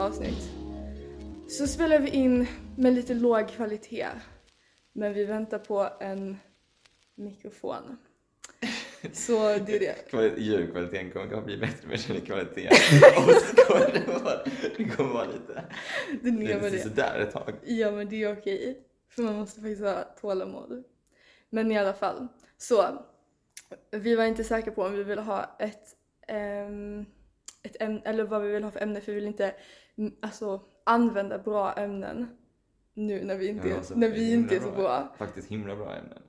avsnitt så spelar vi in med lite låg kvalitet. Men vi väntar på en mikrofon. Så det är det. Kvali- Ljudkvaliteten kommer att bli bättre med källkvaliteten. Och så kommer det vara, det kommer vara lite, Det lite det. sådär ett tag. Ja men det är okej. För man måste faktiskt ha tålamod. Men i alla fall. Så. Vi var inte säkra på om vi ville ha ett, ehm, ett ämne, eller vad vi vill ha för ämne för vi vill inte alltså, använda bra ämnen nu när vi inte, Ja, alltså, när vi inte är så bra. Faktiskt himla bra ämnen.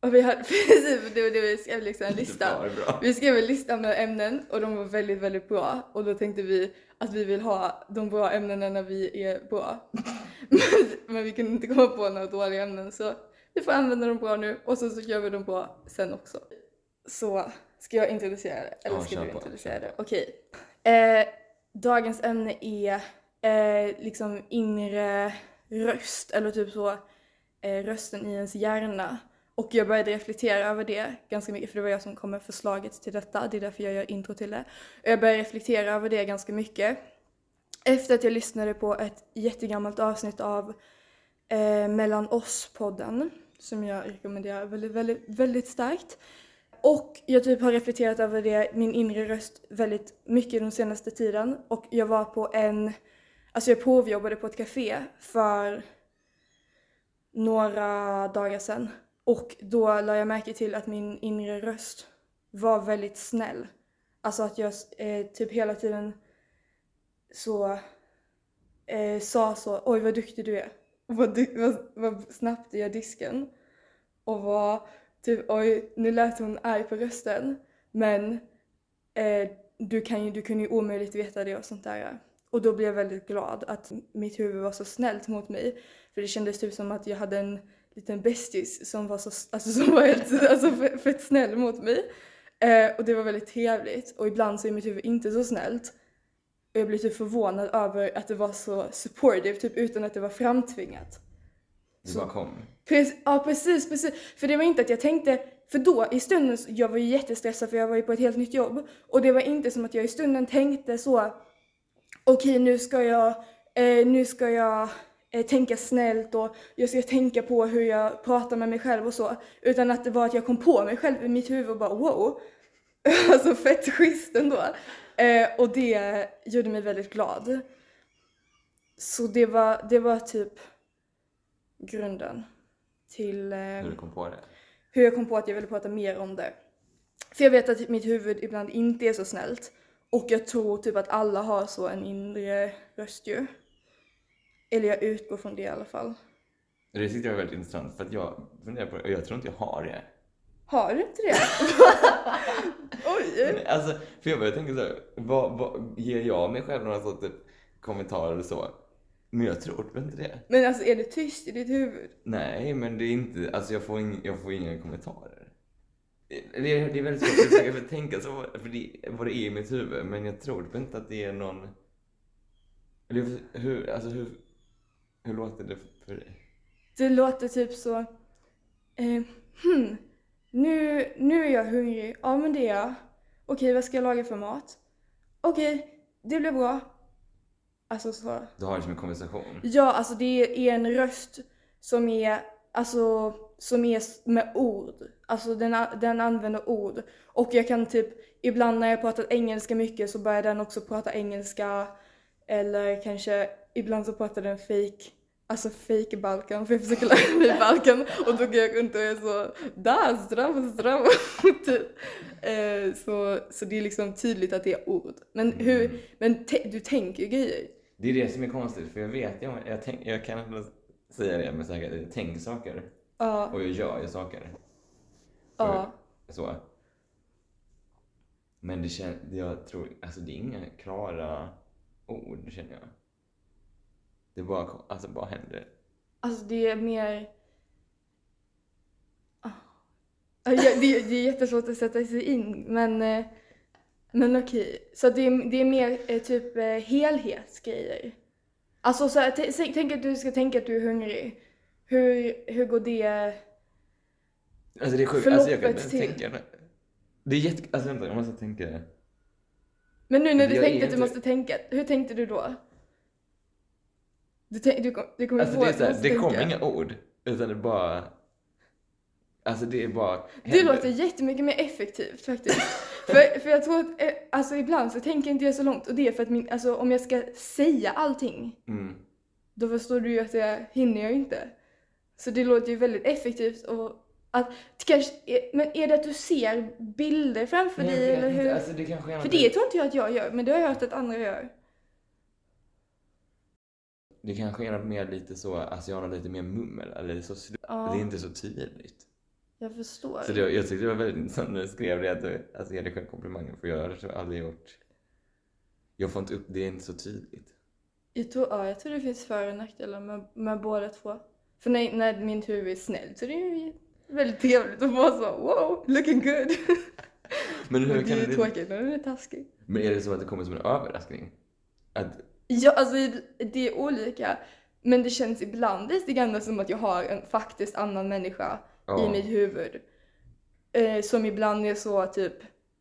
Och vi hade precis, det var det vi skrev liksom en lista. Vi skrev en lista med ämnen och de var väldigt, väldigt bra. Och då tänkte vi att vi vill ha de bra ämnena när vi är bra. Men, men vi kunde inte komma på några dåliga ämnen så vi får använda dem bra nu och så, så gör vi dem bra sen också. Så ska jag introducera det? Eller Ja, ska du introducera det? Okej. Eh, dagens ämne är eh, liksom inre röst eller typ så eh, rösten i ens hjärna. Och jag började reflektera över det ganska mycket för det var jag som kom med förslaget till detta. Det är därför jag gör intro till det. Och jag började reflektera över det ganska mycket. Efter att jag lyssnade på ett jättegammalt avsnitt av eh, Mellan oss-podden. Som jag rekommenderar väldigt, väldigt, väldigt starkt. Och jag typ har reflekterat över det, min inre röst, väldigt mycket den senaste tiden. Och jag var på en, alltså jag provjobbade på ett café för några dagar sedan. Och då lade jag märke till att min inre röst var väldigt snäll. Alltså att jag eh, typ hela tiden så eh, sa så, oj vad duktig du är. Vad, du, vad, vad snabbt du gör disken. Och vad, typ oj nu lät hon arg på rösten. Men eh, du, kan ju, du kunde ju omöjligt veta det och sånt där. Och då blev jag väldigt glad att mitt huvud var så snällt mot mig. För det kändes typ som att jag hade en liten bästis som var så, alltså som var helt, alltså fett, snäll mot mig. Eh, och det var väldigt trevligt. Och ibland så är mitt huvud inte så snällt. Och jag blev typ förvånad över att det var så supportive, typ utan att det var framtvingat. Det bara kom. Precis, ja precis, precis. För det var inte att jag tänkte, för då i stunden, jag var ju jättestressad för jag var ju på ett helt nytt jobb. Och det var inte som att jag i stunden tänkte så, okej nu ska jag, eh, nu ska jag eh, tänka snällt och jag ska tänka på hur jag pratar med mig själv och så. Utan att det var att jag kom på mig själv i mitt huvud och bara wow. alltså fett schysst ändå. Eh, och det gjorde mig väldigt glad. Så det var, det var typ grunden till eh, Hur du kom på det. hur jag kom på att jag ville prata mer om det. För jag vet att mitt huvud ibland inte är så snällt. Och jag tror typ att alla har så en inre röst ju. Eller jag utgår från det i alla fall. Det tyckte jag var väldigt intressant för att jag funderar på det och jag tror inte jag har det. Har du inte det? Oj! Alltså, för jag började tänka så här, vad, vad, ger jag mig själv några sån typ kommentarer eller så? Men jag tror inte det. Men alltså är det tyst i ditt huvud? Nej, men det är inte, alltså jag får, ing, jag får inga kommentarer. Det är, det är väldigt svårt att försöka för tänka så, för det, vad det är i mitt huvud, men jag tror typ inte att det är någon... Eller hur, alltså hur, hur låter det för dig? Det låter typ så... Eh, hmm, nu, nu är jag hungrig. Ja men det är jag. Okej, vad ska jag laga för mat? Okej, det blir bra. Alltså så. Du har det som en konversation. Ja, alltså det är en röst som är, alltså, som är med ord. Alltså den, den använder ord. Och jag kan typ, ibland när jag pratar engelska mycket så börjar den också prata engelska. Eller kanske, ibland så pratar den fake, alltså fake balkan för jag försöker lära mig balkan. Och då går jag runt och är så, straff. typ. Eh, så, så det är liksom tydligt att det är ord. Men hur, men te, du tänker ju grejer. Det är det som är konstigt, för jag vet, jag, jag, tänk, jag kan ändå säga det med säkerhet, jag tänker saker. Ja, Och jag gör ju saker. ja. Så. Men det känns, jag tror, alltså det är inga klara ord känner jag. Det bara, alltså bara händer. Alltså det är mer... Ah. Ja, det, det är jättesvårt att sätta sig in men, eh, men okej. Så det är, det är mer eh, typ eh, helhetsgrejer. Alltså så här, t- säg- tänk att du ska tänka att du är hungrig. Hur, hur går det? Alltså det är sjukt, alltså jag kan Förloppet inte ens till- tänka. Det är jätte, alltså vänta jag måste tänka. Men nu när du Jag är tänkte att du inte- måste tänka, hur tänkte du då? Du, tänk, du, kom, du kommer Alltså det är att så du här, måste det kommer tänka. inga ord. Utan det bara... Alltså det är bara... Det händer. låter jättemycket mer effektivt faktiskt. För, för jag tror att, eh, alltså ibland så tänker inte jag så långt och det är för att min, alltså om jag ska säga allting, Mm. då förstår du ju att det hinner jag inte. Så det låter ju väldigt effektivt och att, kanske, är- men är det att du ser bilder framför dig eller hur? Alltså det För det tror inte jag att jag gör, men det har jag hört att andra gör. Det kanske är något mer lite så, alltså jag har lite mer mummel, eller så Ja. Det är inte så tydligt. Jag förstår. Så det, jag tyckte det var väldigt intressant när du skrev det, att du, alltså ge dig själv komplimanger, för jag har aldrig gjort... Jag får inte upp, det är inte så tydligt. Jag tror, ja, jag tror det finns för och nackdelar med, med båda två. För när, när min huvud är snäll så det är ju väldigt trevligt att vara så wow, looking good. Men hur det är ju det... tråkigt när den är taskig. Men är det så att det kommer som en överraskning? Att, Ja, alltså det är olika. Men det känns ibland lite grann som att jag har en faktiskt annan människa Ja. i mitt huvud. Eh, som ibland är så typ,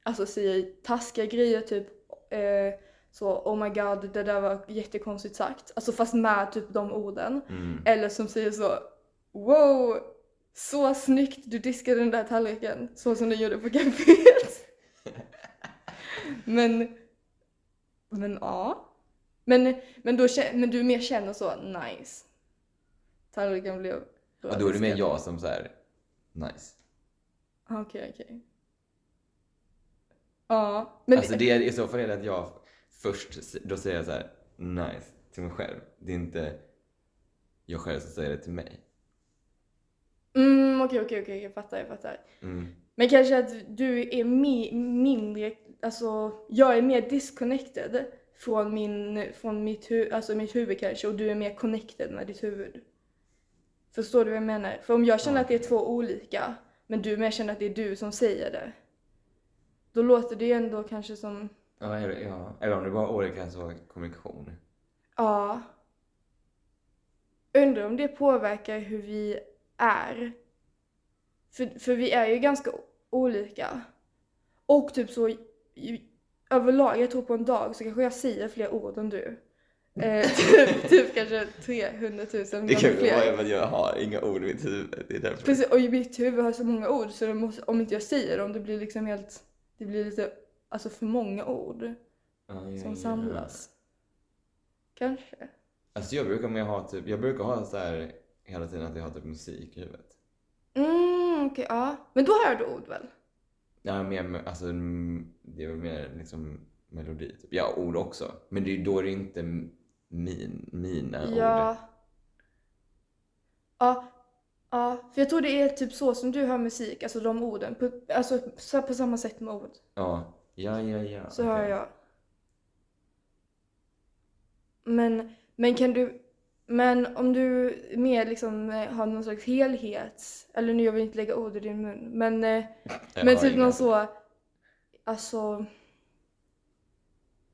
alltså säger taskiga grejer typ eh, så oh my god det där var jättekonstigt sagt. Alltså fast med typ de orden. mm, Eller som säger så wow så snyggt du diskade den där tallriken så som du gjorde på caféet. men, men ja. Men, men, då, men du mer känner så nice. Tallriken blev och då är det mer jag som så här, nice. Okej, okej. Ja, men alltså det är, i så fall är det att jag först, då säger jag så här, nice, till mig själv. Det är inte jag själv som säger det till mig. Mm, okej, okej, okej, jag fattar, jag fattar. Mm. Men kanske att du är mi- mindre, alltså jag är mer disconnected från, min, från mitt, hu- alltså mitt huvud kanske och du är mer connected med ditt huvud. Förstår du vad jag menar? För om jag känner att det är två olika, men du mer känner att det är du som säger det, då låter det ju ändå kanske som, Ja, är det, ja. Eller om det bara olika så kommunikation. ja. Undrar om det påverkar hur vi är. För, för vi är ju ganska olika. Och typ så överlag, jag tror på en dag så kanske jag säger fler ord än du. Eh, typ, typ kanske 300 000 Det kan ju fler. att jag har inga ord i mitt huvud. Det är därför. Precis, och i mitt huvud har så många ord så det måste, om inte jag säger dem det blir liksom helt, det blir lite, alltså för många ord ja, som ja. samlas. Kanske. Alltså jag brukar mer ha typ, jag brukar ha så här hela tiden att jag har typ musik i huvudet. Mm, okej, ja. Men då hör du ord väl? Ja, mer, alltså det är väl mer liksom melodi typ. Ja, ord också. Men det är, då är det inte min, mina ord. Ja. Ja. Ja, för jag tror det är typ så som du hör musik, alltså de orden. På, alltså så- på samma sätt med ord. Ja, ja, ja. ja. Så okej. hör jag. Men, men kan du, men om du mer liksom eh, har någon slags helhet, eller nu jag vill inte lägga ord i din mun, men, eh, men typ någon så, alltså,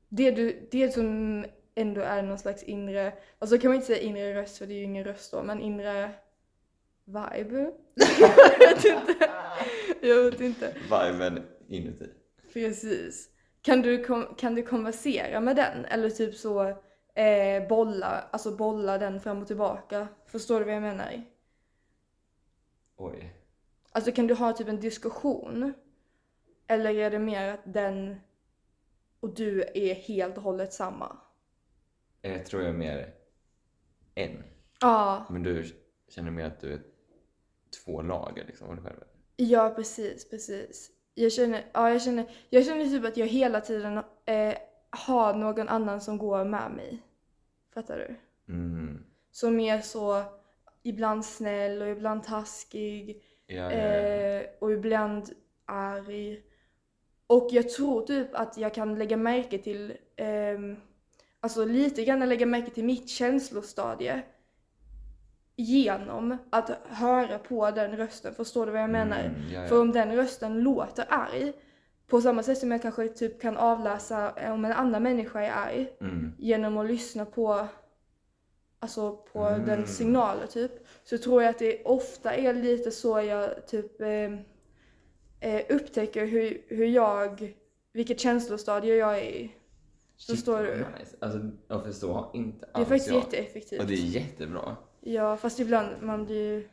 det, du, det som ändå är någon slags inre, alltså kan man inte säga inre röst för det är ju ingen röst då, men inre vibe? jag vet inte. Jag vet inte. Viben inuti. Precis. Kan du, kan du konversera med den? Eller typ så eh, bolla, alltså bolla den fram och tillbaka? Förstår du vad jag menar? Oj. Alltså kan du ha typ en diskussion? Eller är det mer att den och du är helt och hållet samma? Jag tror jag är mer en. Ja, Men du känner mer att du är två lager liksom av dig själv. ja precis, precis. Jag känner, ja, jag känner, jag känner typ att jag hela tiden eh, har någon annan som går med mig. Fattar du? Mm. Som är så ibland snäll och ibland taskig Ja, ja, eh, och ibland arg. Och jag tror typ att jag kan lägga märke till, ehm, alltså lite grann lägga märke till mitt känslostadie genom att höra på den rösten. Förstår du vad jag menar? Mm, ja, ja. För om den rösten låter arg, på samma sätt som jag kanske typ kan avläsa om en annan människa är arg, Mm. genom att lyssna på Alltså på Mm. den signalen typ. Så tror jag att det ofta är lite så jag typ eh, eh, upptäcker hur, hur jag, vilket känslostadie jag är i. Så Shit, står du. Nice. Alltså, jag förstår inte Det är alls faktiskt jag. jätteeffektivt. Och det är jättebra. Ja, fast ibland man blir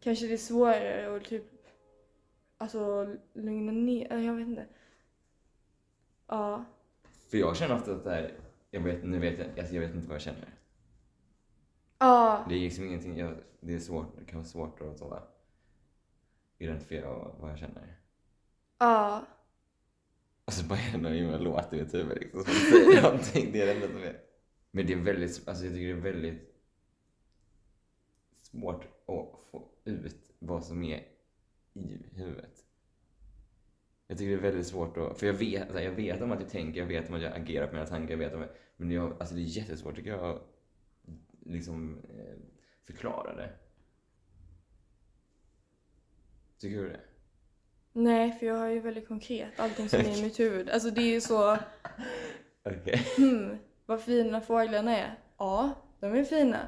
Kanske det är svårare att typ Alltså lugna ner, jag vet inte. Ja. För jag känner ofta att det här, jag vet, nu vet jag, alltså jag vet inte vad jag känner. Ja. Det är liksom ingenting, jag, det är svårt, det kan vara svårt att så, identifiera vad jag känner. Ja. Och så bara är det någon himla låt i mitt huvud liksom som säger någonting. Det är det enda som är. Men det är väldigt, alltså jag tycker det är väldigt svårt att få ut vad som är i huvudet. Jag tycker det är väldigt svårt att, för jag vet, alltså jag vet om att jag tänker, jag vet om att jag agerar på mina tankar, jag vet om, men jag, alltså det är jättesvårt tycker jag att liksom eh, förklara det. Tycker du det? Nej, för jag har ju väldigt konkret allting som är i mitt huvud. Alltså det är ju så, Okej. hmm, vad fina fåglarna är. Ja, de är fina.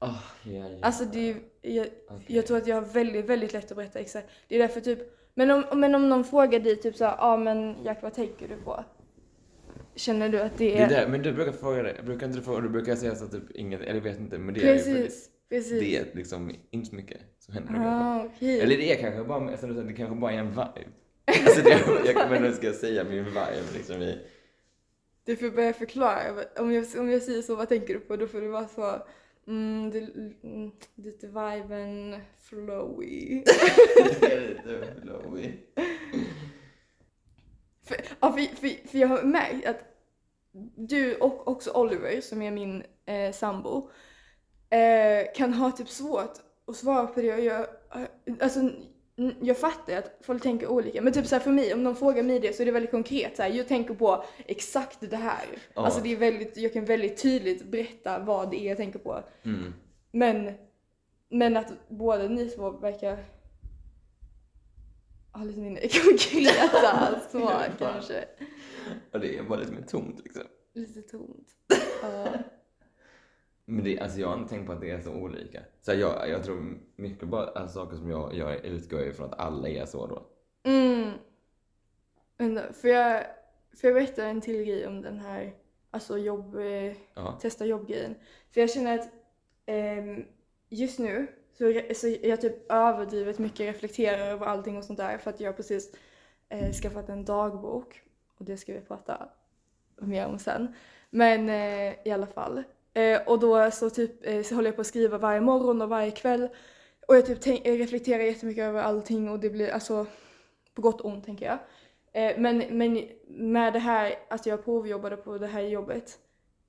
Oh, ja, ja. Alltså det är, jag, Okej. jag tror att jag har väldigt, väldigt lätt att berätta exakt. Det är därför typ, men om, men om någon frågar dig typ såhär, ja ah, men Jack vad tänker du på? Känner du att det Det är... är där, men du brukar fråga det. Brukar inte du fråga, du brukar säga så typ inget, eller jag vet inte, men det är ju precis, precis. det är liksom inte så mycket som händer. kanske. Ah, okej. Eller det är kanske bara, alltså, det kanske bara är en vibe. Alltså det, jag, men nu ska säga min vibe liksom i, Du får börja förklara. Om jag, om jag säger så, vad tänker du på? Då får du vara så, mm, det, mm, lite viben flowy. lite flowy. för, ja, för, för, för jag har märkt att du och också Oliver, som är min eh, sambo, eh, kan ha typ svårt att svara på det och jag, alltså, jag fattar att folk tänker olika, men typ så här för mig, om de frågar mig det så är det väldigt konkret. Så här, jag tänker på exakt det här. Ja. Alltså det är väldigt, jag kan väldigt tydligt berätta vad det är jag tänker på. Mm. Men, men att båda ni två verkar ha lite mindre konkreta svar Ja. kanske. Och det är bara lite mer tomt liksom. Lite tomt. Ja. Men det, alltså jag har inte tänkt på att det är så olika. Så här, jag, jag tror mycket bara alltså, saker som jag gör utgår ifrån att alla är så då. Mm. Vänta, får jag, får jag berätta en till grej om den här alltså jobb, eh, Ja. testa jobbgrejen? För jag känner att ehm, just nu så, så jag typ överdrivet mycket reflekterar över allting och sånt där för att jag precis eh, skaffat en dagbok och det ska vi prata mer om sen. Men eh, i alla fall. Eh, och då så typ eh, så håller jag på att skriva varje morgon och varje kväll och jag typ tänk, jag reflekterar jättemycket över allting och det blir alltså på gott och ont tänker jag. Eh, men, men med det här att jag provjobbade på det här jobbet,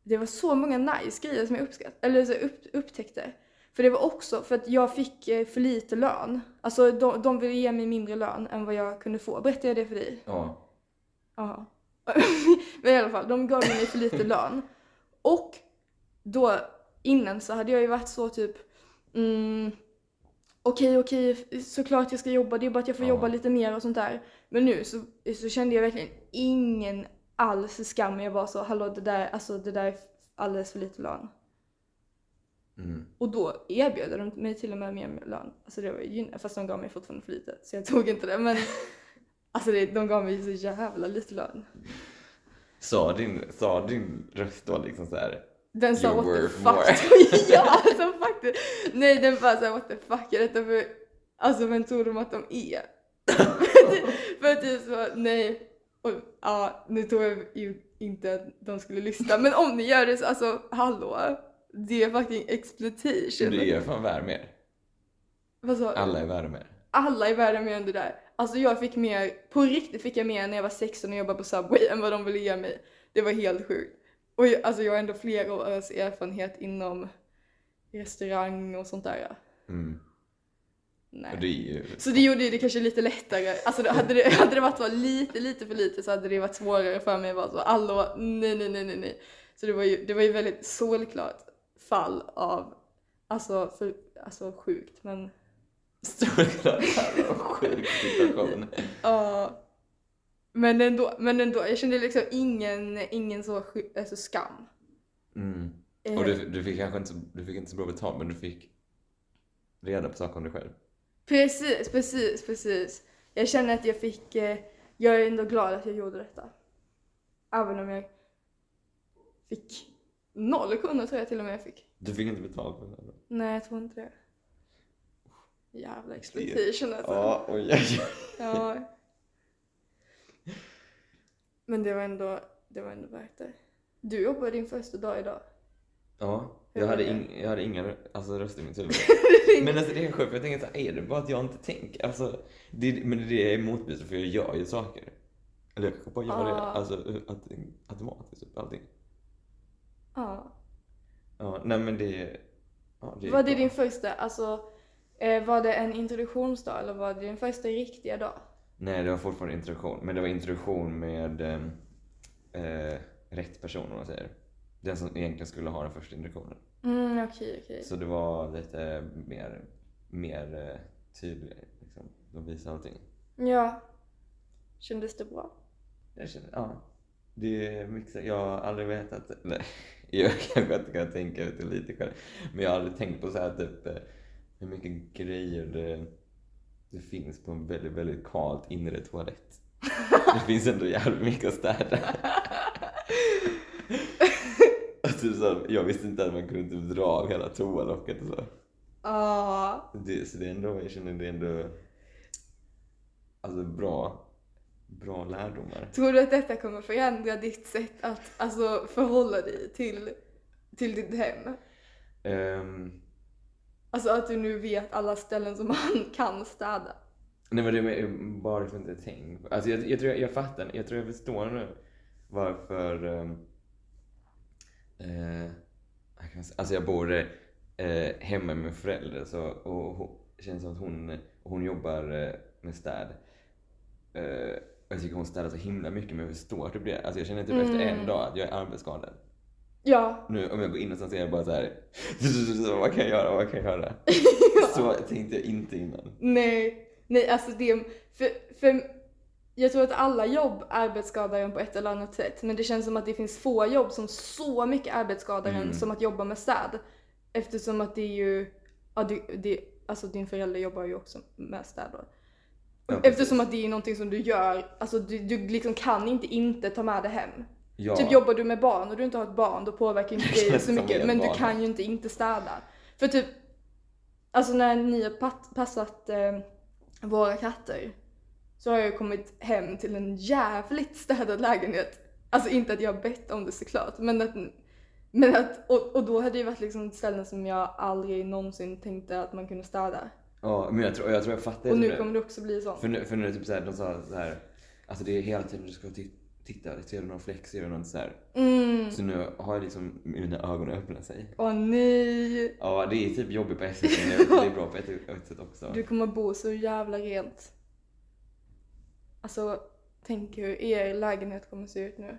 det var så många nice grejer som jag uppskatt, eller så upp, upptäckte. För det var också för att jag fick eh, för lite lön. Alltså de, de ville ge mig mindre lön än vad jag kunde få. Berättade jag det för dig? Ja. Ja. Men i alla fall, de gav mig för lite lön. Och då innan så hade jag ju varit så typ mm, Okej, okej, såklart jag ska jobba, det är bara att jag får Ja. jobba lite mer och sånt där. Men nu så, så kände jag verkligen ingen alls skam. Jag var så, hallå det där, alltså det där är alldeles för lite lön. Mm. Och då erbjöd de mig till och med mer lön. Alltså det var ju fast de gav mig fortfarande för lite. Så jag tog inte det. Men alltså det, de gav mig så jävla lite lön. Sa din, sa din röst då liksom så här. Den sa what the fuck. ja, alltså faktiskt. Nej, den bara såhär what the fuck är detta för... Alltså vem tror de att de är? för att typ så, nej. Och, ja, nu tror jag ju inte att de skulle lyssna. Men om ni gör det så, alltså hallå. Det är fucking exploitation. Du är fan värd mer. Vad sa du? Alla är värda mer. alla världen mer än det där. Alltså jag fick mer, på riktigt fick jag mer när jag var 16 och jobbade på Subway än vad de ville ge mig. Det var helt sjukt. Och jag, alltså jag har ändå flera års erfarenhet inom restaurang och sånt där. Mm. Nej. Det ju... Så det gjorde det kanske lite lättare. Alltså hade, det, hade det varit lite, lite för lite så hade det varit svårare för mig att vara så hallå, nej, nej, nej, nej, nej. Så det var ju, det var ju väldigt solklart fall av, alltså, för, alltså sjukt men Såklart. Vad sjuk situation. Ja. Men ändå, men ändå, jag kände liksom ingen, ingen så alltså skam. Mm. Eh, Och du, du fick kanske inte så, du fick inte så bra betalt men du fick reda på saker om dig själv. Precis, precis, precis. Jag känner att jag fick, eh, jag är ändå glad att jag gjorde detta. Även om jag fick noll kronor tror jag till och med jag fick. Du fick inte betalt för det? Nej, jag tror inte det. Jävla exploitation alltså. Ja, oj, oj, oj. Ja. Men det var ändå, det var ändå värt det. Du jobbade din första dag idag. Ja, jag hade, det? ing, jag hade inga alltså, röster i mitt huvud. Men alltså det är sjukt, för jag tänker så här, är det bara att jag inte tänker? Alltså, det, men det är motbevisat för jag gör ju saker. Eller jag kanske bara gör det, Ah. alltså att, automatiskt, typ, allting. Ja. Ja, nej men det... Ja, det är Var det bra. din första, alltså eh, var det en introduktionsdag eller var det din första riktiga dag? Nej, det var fortfarande introduktion. Men det var introduktion med eh, eh, rätt person, om man säger. Den som egentligen skulle ha den första introduktionen. Mm, okej, okej. Så det var lite mer, mer eh, tydligt, liksom. De visade allting. Ja. Kändes det bra? Jag känner, ja. Det är mycket, jag har aldrig vetat, nej, jag kanske inte kan tänka ut det lite själv. Men jag har aldrig tänkt på så här typ eh, hur mycket grejer det, det finns på en väldigt, väldigt kalt inre toalett. Det finns ändå jävligt mycket att städa. Typ så, jag visste inte att man kunde typ dra av hela toalocket och så. Ja. Det, så det är ändå, jag känner det är ändå, alltså bra, bra lärdomar. Tror du att detta kommer förändra ditt sätt att alltså, förhålla dig till, till ditt hem? Ehm, Alltså att du nu vet alla ställen som man kan städa. Nej men det är bara för inte tänk på- Alltså jag, jag tror jag, jag fattar, jag tror jag förstår nu varför ehm, eh, Alltså jag bor eh, hemma med föräldrar så, och hon, det känns som att hon, hon jobbar eh, med städ. Eh, jag tycker hon städar så himla mycket men jag förstår typ det. Alltså jag känner typ efter en dag att jag är arbetsskadad. Ja. Nu om jag går in och så ser jag bara så här. vad kan jag göra, vad kan jag göra? Så tänkte jag inte innan. Nej, nej alltså det, för, för jag tror att alla jobb arbetsskadar en på ett eller annat sätt. Men det känns som att det finns få jobb som så mycket arbetsskadar en Mm. som att jobba med städ. Eftersom att det är ju, ja det, det, alltså din förälder jobbar ju också med städ då. Ja. Eftersom att det är någonting som du gör, alltså du, du liksom kan inte inte ta med det hem. Ja. Typ jobbar du med barn och du inte har ett barn, då påverkar inte det så mycket. Men du kan ju inte inte städa. För typ, alltså när ni har passat eh, våra katter så har jag kommit hem till en jävligt städad lägenhet. Alltså inte att jag har bett om det såklart, men att, men att och, och då hade det varit liksom ställen som jag aldrig någonsin tänkte att man kunde städa. Ja, men jag tror jag, tror jag fattar Och nu kommer det också bli så. För nu, för nu är det typ såhär, de sa såhär, alltså det är hela tiden du ska ti- titta, ser du någon fläck, ser du något såhär. Mm. Så nu har jag liksom mina ögon öppnat sig. Åh nej! Ja, det är typ jobbigt på ett sätt, men det är bra på ett, ett sätt också. Du kommer bo så jävla rent. Alltså, tänk hur er lägenhet kommer se ut nu.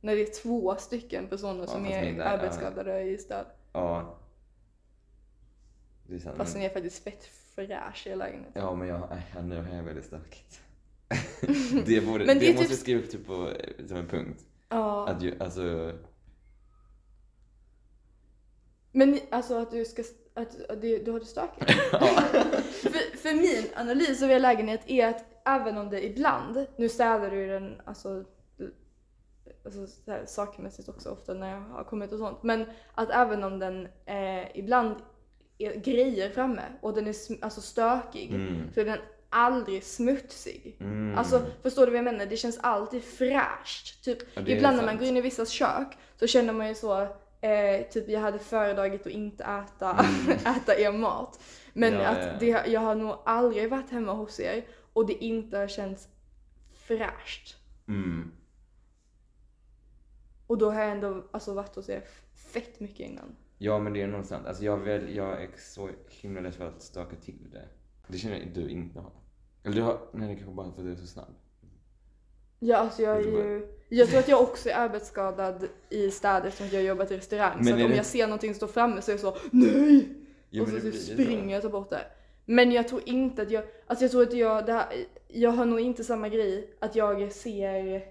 När det är två stycken personer som fast är min där, arbetsskadade i stöd. Ja. Det är sant. Fast ni är faktiskt fett fräsch i er lägenhet. Ja, men jag, nu har jag väldigt stökigt. det borde, Men det, det måste typ- skriva upp typ på, som en punkt. Ja. Att ju, alltså, Men alltså att du ska, att, att du, du har det stökigt. för, för min analys av er lägenhet är att även om det ibland, nu städar du den alltså, alltså här, sakmässigt också ofta när jag har kommit och sånt, men att även om den eh, ibland är grejer framme och den är alltså stökig mm, så är den aldrig smutsig. mm. Alltså förstår du vad jag menar? Det känns alltid fräscht. Typ, Ja, ibland när man går in i vissa kök så känner man ju så, eh, typ jag hade föredragit att inte äta, äta er mat. Men Mm. Ja, att ja. Det, jag har nog aldrig varit hemma hos er och det inte har känts fräscht. Mm. Och då har jag ändå alltså, varit hos er fett mycket innan. Ja men det är nog sant. Alltså jag, väl, jag är så himla lätt för att stöka till det. Det känner du inte har. Eller du har, nej det kanske bara för att du är så snabb. Ja, alltså jag är ju... Jag tror att jag också är arbetsskadad i städer eftersom jag jobbat i restaurang. Men så att om det- jag ser någonting stå framme så är jag så NEJ! Ja, och så det typ springer jag och tar bort det. Men jag tror inte att jag, alltså jag tror att jag, det här, jag har nog inte samma grej att jag ser,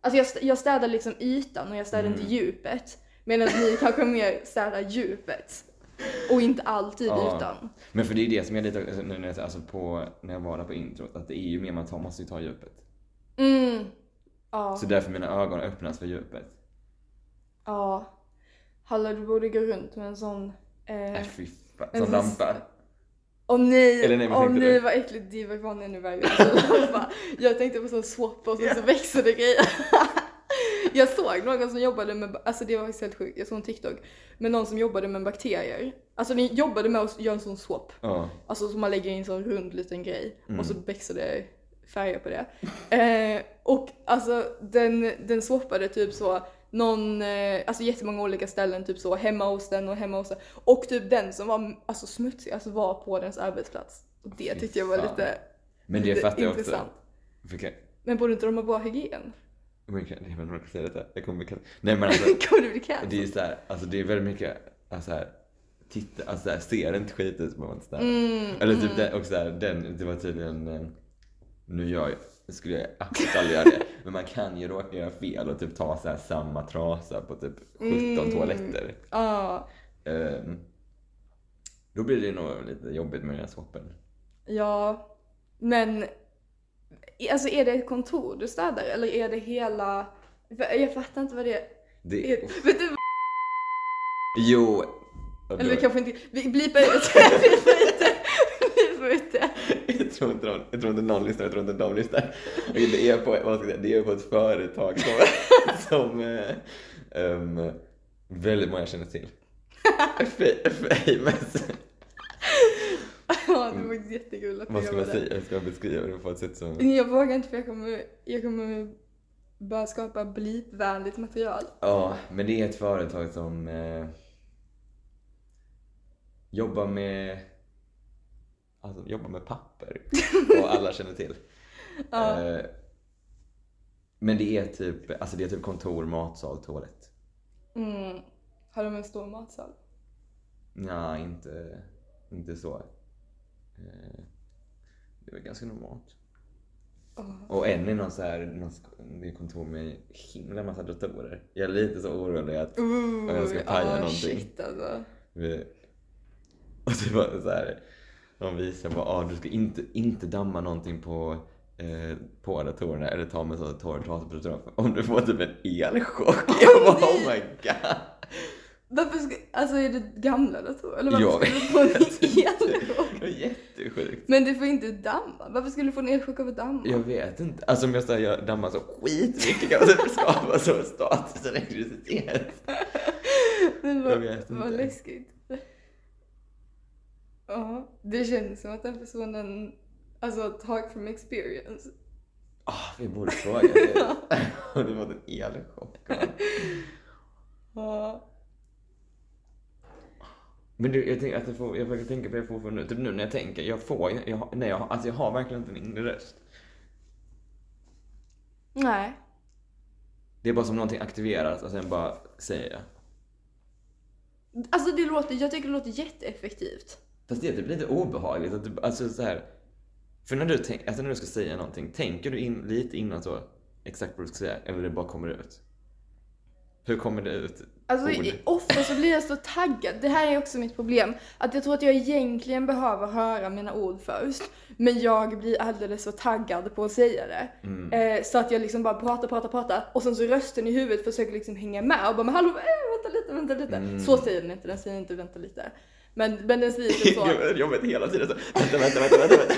alltså jag, jag städar liksom ytan och jag städar Mm. inte djupet. Medan ni kanske mer städar djupet. Och inte alltid Ja. ytan. Men för det är det som är lite, alltså, nu när jag, alltså på, när jag var där på introt, att det är ju mer man tar, måste ju ta djupet. Mm. Ja. Så därför mina ögon öppnas för djupet. Ja. Halla, du borde gå runt med en sån... Äh, Eh... fy fan. En sån- lampa. Åh nej! Eller nej, Åh tänkte nej vad äckligt, det var fan ännu värre. Jag tänkte på sån swap och så, så växer det grejer. jag såg någon som jobbade med, alltså det var faktiskt helt sjukt, jag såg en TikTok med någon som jobbade med bakterier. Alltså ni jobbade med att göra en sån swap. Ja. Alltså som man lägger in en sån rund liten grej Mm. och så växer det färger på det. Eh, och alltså den, den swappade typ så någon, eh, alltså jättemånga olika ställen, typ så hemma hos den och hemma hos den. Och typ den som var alltså smutsig, alltså var på dens arbetsplats. Och det tyckte jag var lite, Men det fattar jag också. intressant. Men borde inte de ha bra hygien? God, jag vet inte om jag säga detta. Jag kommer bli kall- Nej men alltså. Kommer du bli Det är cancelled? så här, alltså det är väldigt mycket, alltså här, titta, alltså så här, ser det inte skit ut så behöver man inte städa. Mm, Eller typ mm. den, och så här, den, det var tydligen, eh, nu gör jag, skulle jag absolut aldrig göra det, men man kan ju råka göra fel och typ ta så här samma trasa på typ 17 Mm. toaletter. Ja, Ehm, då blir det nog lite jobbigt med den här swappen. ja. Men alltså är det ett kontor du städar eller är det hela, jag fattar inte vad det är. Det, är vet du jo, och Eller då- kanske inte, vi blipar ut det, jag, tror inte de, jag tror inte någon lyssnar, jag tror inte de lyssnar. Och Det är på, vad ska jag säga, det är på ett företag som, som ehm, väldigt många känner till. Fa- Famous. Faktiskt jättekul att Vad ska man säga? Jag ska beskriva det på ett sätt som... Jag vågar inte för jag kommer, jag kommer börja skapa blipvänligt material. Ja, men det är ett företag som eh, jobbar med Alltså jobbar med papper och alla känner till. Ja. Eh, men det är typ, alltså det är typ kontor, matsal, toalett. Mm. Har de en stor matsal? Nej, inte, inte så. Eh, det väl ganska normalt. Ja. Och en är någon så här, någon, kontor med himla massa datorer. Jag är lite så orolig att Ooh, jag ska paja ja, någonting. Shit alltså. vi... Och det var så här, de visar bara, ah, du ska inte, inte damma någonting på, eh, på datorerna eller ta med så torr trasa på datorerna om du får typ en elchock. Jag bara, oh my god. Varför ska, alltså är det gamla datorer? Eller varför Ja, skulle du få en elchock? Det jättesjukt. Men du får inte damma. Varför skulle du få en elchock av att damma? Jag vet inte. Alltså om jag säger jag dammar så skitmycket kan man typ skapa så statisk elektricitet. Men Jag vad, vet vad inte. läskigt. Ja, det känns som att den personen, alltså talk from experience. Ah, vi borde fråga det. Har du fått en elchock? Ja. Men du, jag, tänker att jag, får, jag försöker tänka på det fortfarande nu. Typ nu när jag tänker, jag får, jag, har- nej, jag, alltså jag har verkligen inte en inre röst. Nej. Det är bara som någonting aktiveras och sen bara säger jag. Alltså det låter, jag tycker det låter jätteeffektivt. Fast det är typ lite obehagligt. Att du, alltså så här, för när du, tänk, alltså när du ska säga någonting, tänker du in lite innan så exakt vad du ska säga? Eller det bara kommer ut? Hur kommer det ut? Alltså Ord. ofta så blir jag så taggad. Det här är också mitt problem. Att jag tror att jag egentligen behöver höra mina ord först. Men jag blir alldeles så taggad på att säga det. Mm. Eh, så att jag liksom bara pratar, pratar, pratar. Och sen så rösten i huvudet försöker liksom hänga med och bara men hallå, äh, vänta lite, vänta lite. Mm. Så säger den inte, den säger inte vänta lite. Men, men den säger typ så. Gud, Jag vet hela tiden så, vänta, vänta, vänta, vänta. vänta.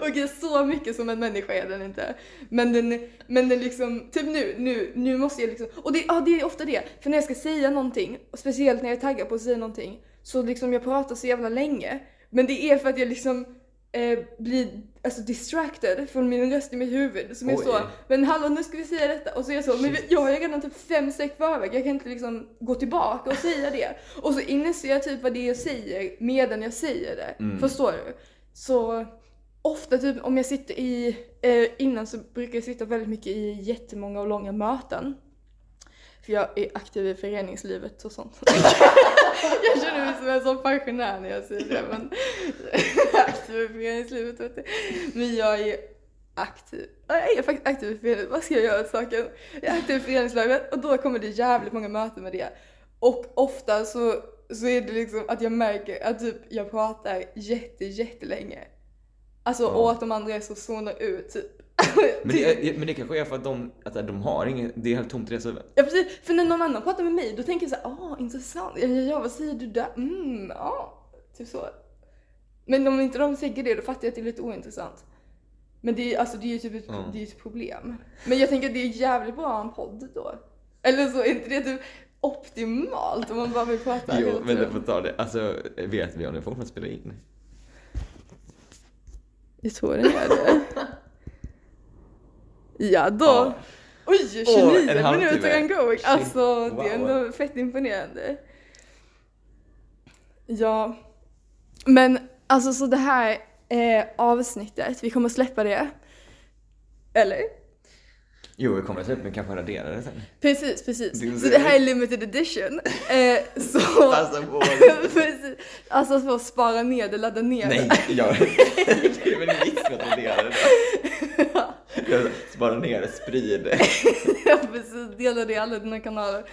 Okej, så mycket som en människa är den inte. Men den, men den liksom, typ nu, nu, nu måste jag liksom, och det, ja, det är ofta det. För när jag ska säga någonting, och speciellt när jag är taggad på att säga någonting, så liksom jag pratar så jävla länge. Men det är för att jag liksom eh, blir alltså distracted från min röst i mitt huvud. Som är Oj. så, men hallå nu ska vi säga detta. Och så är jag så, men jag har ju redan typ fem streck förväg, jag kan inte liksom gå tillbaka och säga det. Och så inser jag typ vad det är jag säger medan jag säger det. Mm. Förstår du? Så ofta typ om jag sitter i, eh, innan så brukar jag sitta väldigt mycket i jättemånga och långa möten. För jag är aktiv i föreningslivet och sånt. jag känner mig som en sån pensionär när jag säger det men aktiv i föreningslivet vet du. Men jag är aktiv. Ja, Jag är faktiskt aktiv i föreningslivet. Vad ska jag göra åt saken? Jag är aktiv i föreningslivet och då kommer det jävligt många möten med det. Och ofta så, så är det liksom att jag märker att typ jag pratar jätte, jättelänge. Alltså Ja. och att de andra är så zonar ut typ. Men det, men det kanske är för att de, att de har inget, det är helt tomt i deras huvud. Ja precis, för när någon annan pratar med mig då tänker jag såhär, ah intressant, ja, ja, ja vad säger du där? Mm, ja, typ så. Men om inte de säger det då fattar jag att det är lite ointressant. Men det är, alltså, det är ju typ ett, Ja. det är ett problem. Men jag tänker att det är jävligt bra att ha en podd då. Eller så, är inte det typ optimalt om man bara vill prata Jo, men det tiden? får ta det. Alltså, vet vi om det fortfarande spelar in? Jag tror den gör det. Ja då. Ja. Oj, 29 Åh, en minuter and going. Alltså det Wow. är ändå fett imponerande. Ja. Men alltså så det här eh, avsnittet, vi kommer släppa det. Eller? Jo, vi kommer släppa men kanske radera det sen. Precis, precis. Det är Så det här är limited edition. Eh, så... Passa på. precis. Alltså för att spara ner det, ladda ner Nej, det. jag... det är väl en att radera det. Spara ner det, sprid det. Ja precis, dela det i alla dina kanaler.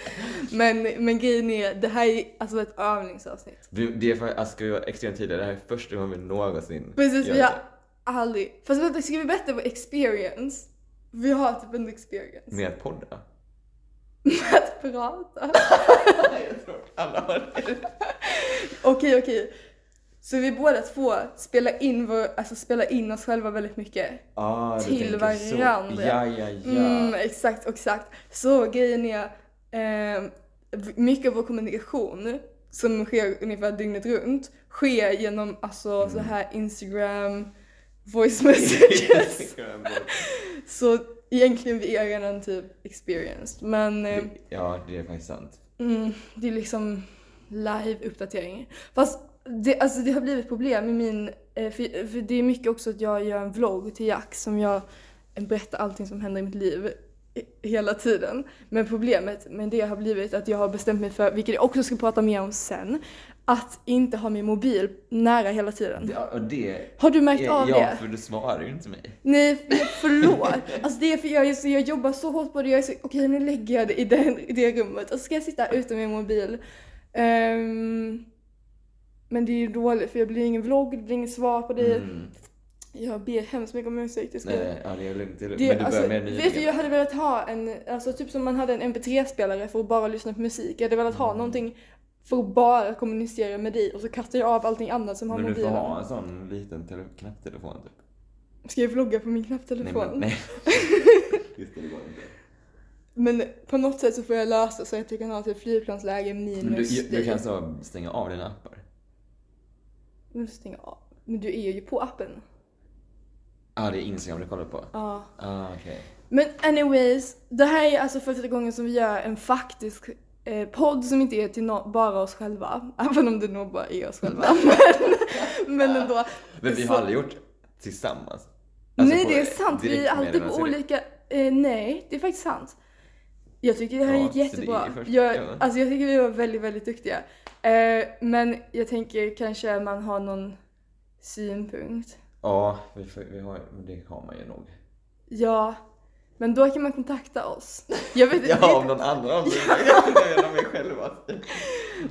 Men, men grejen är, det här är alltså ett övningsavsnitt. Vi- Det är för, alltså, ska vi vara extremt tydliga, det här är första gången vi någonsin Precis, vi har det. aldrig... Fast vänta, ska vi berätta vår experience? Vi har typ en experience. Med att podda. Att prata. jag tror alla har det. Okej, okej. Så vi båda två spelar in, vår, alltså spelar in oss själva väldigt mycket. Ah, Till tänker så. varandra. Ja, ja, ja. Mm, exakt, exakt. Så grejen är, eh, mycket av vår kommunikation som sker ungefär dygnet runt sker genom alltså så här Instagram, voice messages. så egentligen vi är redan typ experienced. Men eh, ja, det är faktiskt sant. mm, det är liksom live-uppdatering. Fast det, alltså det har blivit problem med min, eh, för, för det är mycket också att jag gör en vlogg till Jack som jag berättar allting som händer i mitt liv i- hela tiden. Men problemet med det har blivit att jag har bestämt mig för, vilket jag också ska prata mer om sen, att inte ha min mobil nära hela tiden. Ja, det... Har du märkt av ja, det? för du svarar ju inte mig. Nej, förlåt. Alltså det är för jag, är så, jag jobbar så hårt på det. Jag är så, okej nu lägger jag det i, den, i det rummet och så ska jag sitta utan min mobil. Ehm, men det är ju dåligt för jag blir ingen vlogg, det blir inget svar på det. Mm. Jag ber hemskt mycket om ursäkt. Det ska Nej, nej, ja, det är lugnt. Det Men du alltså, börjar med vet du, jag hade velat ha en, alltså typ som man hade en mp3-spelare för att bara lyssna på musik. Jag hade velat Mm. ha någonting för att bara kommunicera med dig och så kastar jag av allting annat som har Men du får mobilen. ha en sån liten tele- knapptelefon typ. Ska jag vlogga på min Nej, knapptelefon? men, nej. Just det, det går inte. Men på något sätt så får jag lösa så att jag kan ha typ flygplansläge minus Men du, du dig. kan så stänga av dina appar. Men stänga av. Men du är ju på appen. Ja, ah, det är Instagram du kollar på? Ja. Ah, okej. Men anyways, det här är alltså första gången som vi gör en faktisk eh, podd som inte är till no- bara oss själva. Även om det nog bara är oss själva. men, men ändå. Men vi Så- har aldrig gjort tillsammans. Alltså nej det är sant, vi är alltid på olika... Eh, nej, det är faktiskt sant. Jag tycker det här Ja, gick jättebra. först- jag, ja. Alltså jag tycker vi var väldigt, väldigt duktiga. Eh, men jag tänker kanske man har någon synpunkt. Ja, vi, vi har, det har man ju nog. Ja, men då kan man kontakta oss. Jag vet Ja, om någon annan har Jag mig själva.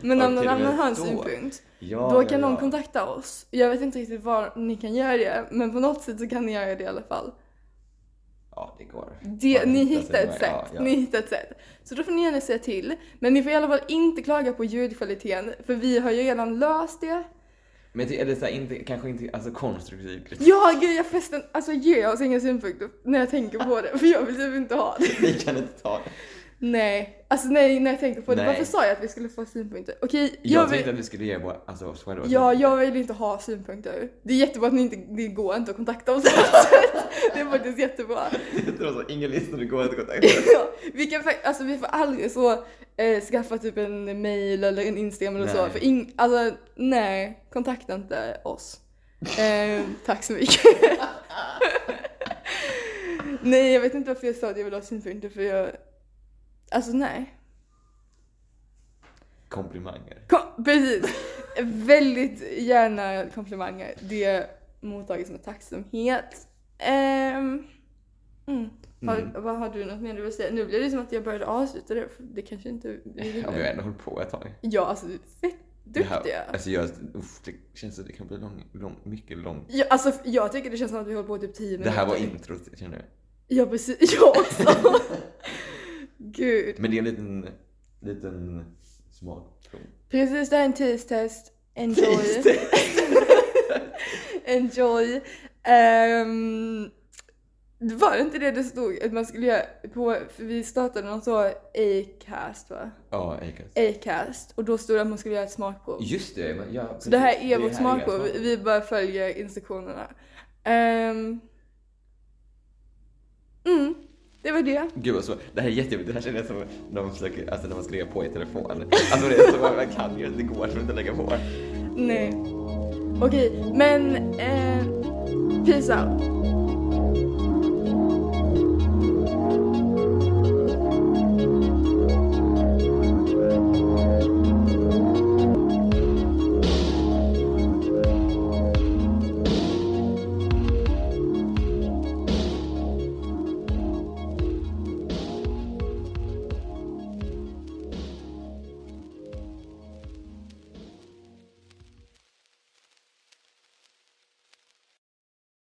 men om någon annan har en synpunkt, Ja, då ja, kan någon ja. kontakta oss. Jag vet inte riktigt var ni kan göra det, men på något sätt så kan ni göra det i alla fall. Ja, det går. Det, ni hittar ett sätt. ja, ja. Ni hittar ett sätt. Så då får ni gärna säga till. Men ni får i alla fall inte klaga på ljudkvaliteten, för vi har ju redan löst det. Men det- det så här, inte, kanske inte alltså konstruktiv kritik? Ja, gud jag förresten, alltså ge oss inga synpunkter när jag tänker på det, för jag vill typ inte ha det. Vi kan inte ta det. Nej, alltså nej, när jag tänker på det. Nej. Varför sa jag att vi skulle få synpunkter? Okej, Jag, jag tänkte vill... att vi skulle ge våra, alltså oss själva Ja, synpunkter. jag vill inte ha synpunkter. Det är jättebra att ni inte, det går inte att kontakta oss. Faktiskt jättebra. Det var så, ingen lyssnare går inte kontakt med. Ja, vi kan alltså vi får aldrig så eh, skaffa typ en mail eller en Instagram eller så. Nej. För ing- alltså nej, kontakta inte oss. Eh, tack så mycket. nej, jag vet inte varför jag sa att jag vill ha synpunkter för jag, alltså nej. Komplimanger. Kom, precis. Väldigt gärna komplimanger. Det mottages med tacksamhet. Ehm, mm. Har, Mm. Vad har du något mer du vill säga? Nu blir det som att jag började avsluta det, för det kanske inte. Ja, vi har ändå hållit på ett tag. Ja, alltså fett Det här, duktiga. alltså jag, uff, det känns som det kan bli lång, lång, mycket långt. Ja, alltså jag tycker det känns som att vi håller på typ 10 minuter. Det här var introt, känner du? Ja precis, jag också. Gud. Men det är en liten, liten smakprov. Precis, det här är en tease-test. Enjoy. Enjoy. Um, var det inte det det stod att man skulle göra på, för vi startade någon så Acast va? Ja, Acast. Acast. Och då stod det att man skulle göra ett smakprov. Just det, men ja, Så det här är vårt smakprov, vi bara följer instruktionerna. Ehm, mm, det var det. Gud vad svårt. Det här är jättejobbigt. Det här känner jag som när man försöker, alltså när man ska lägga på i telefon. Alltså det är så, man kan ju det går som inte att lägga på. Nej. Okej, men eh, peace out.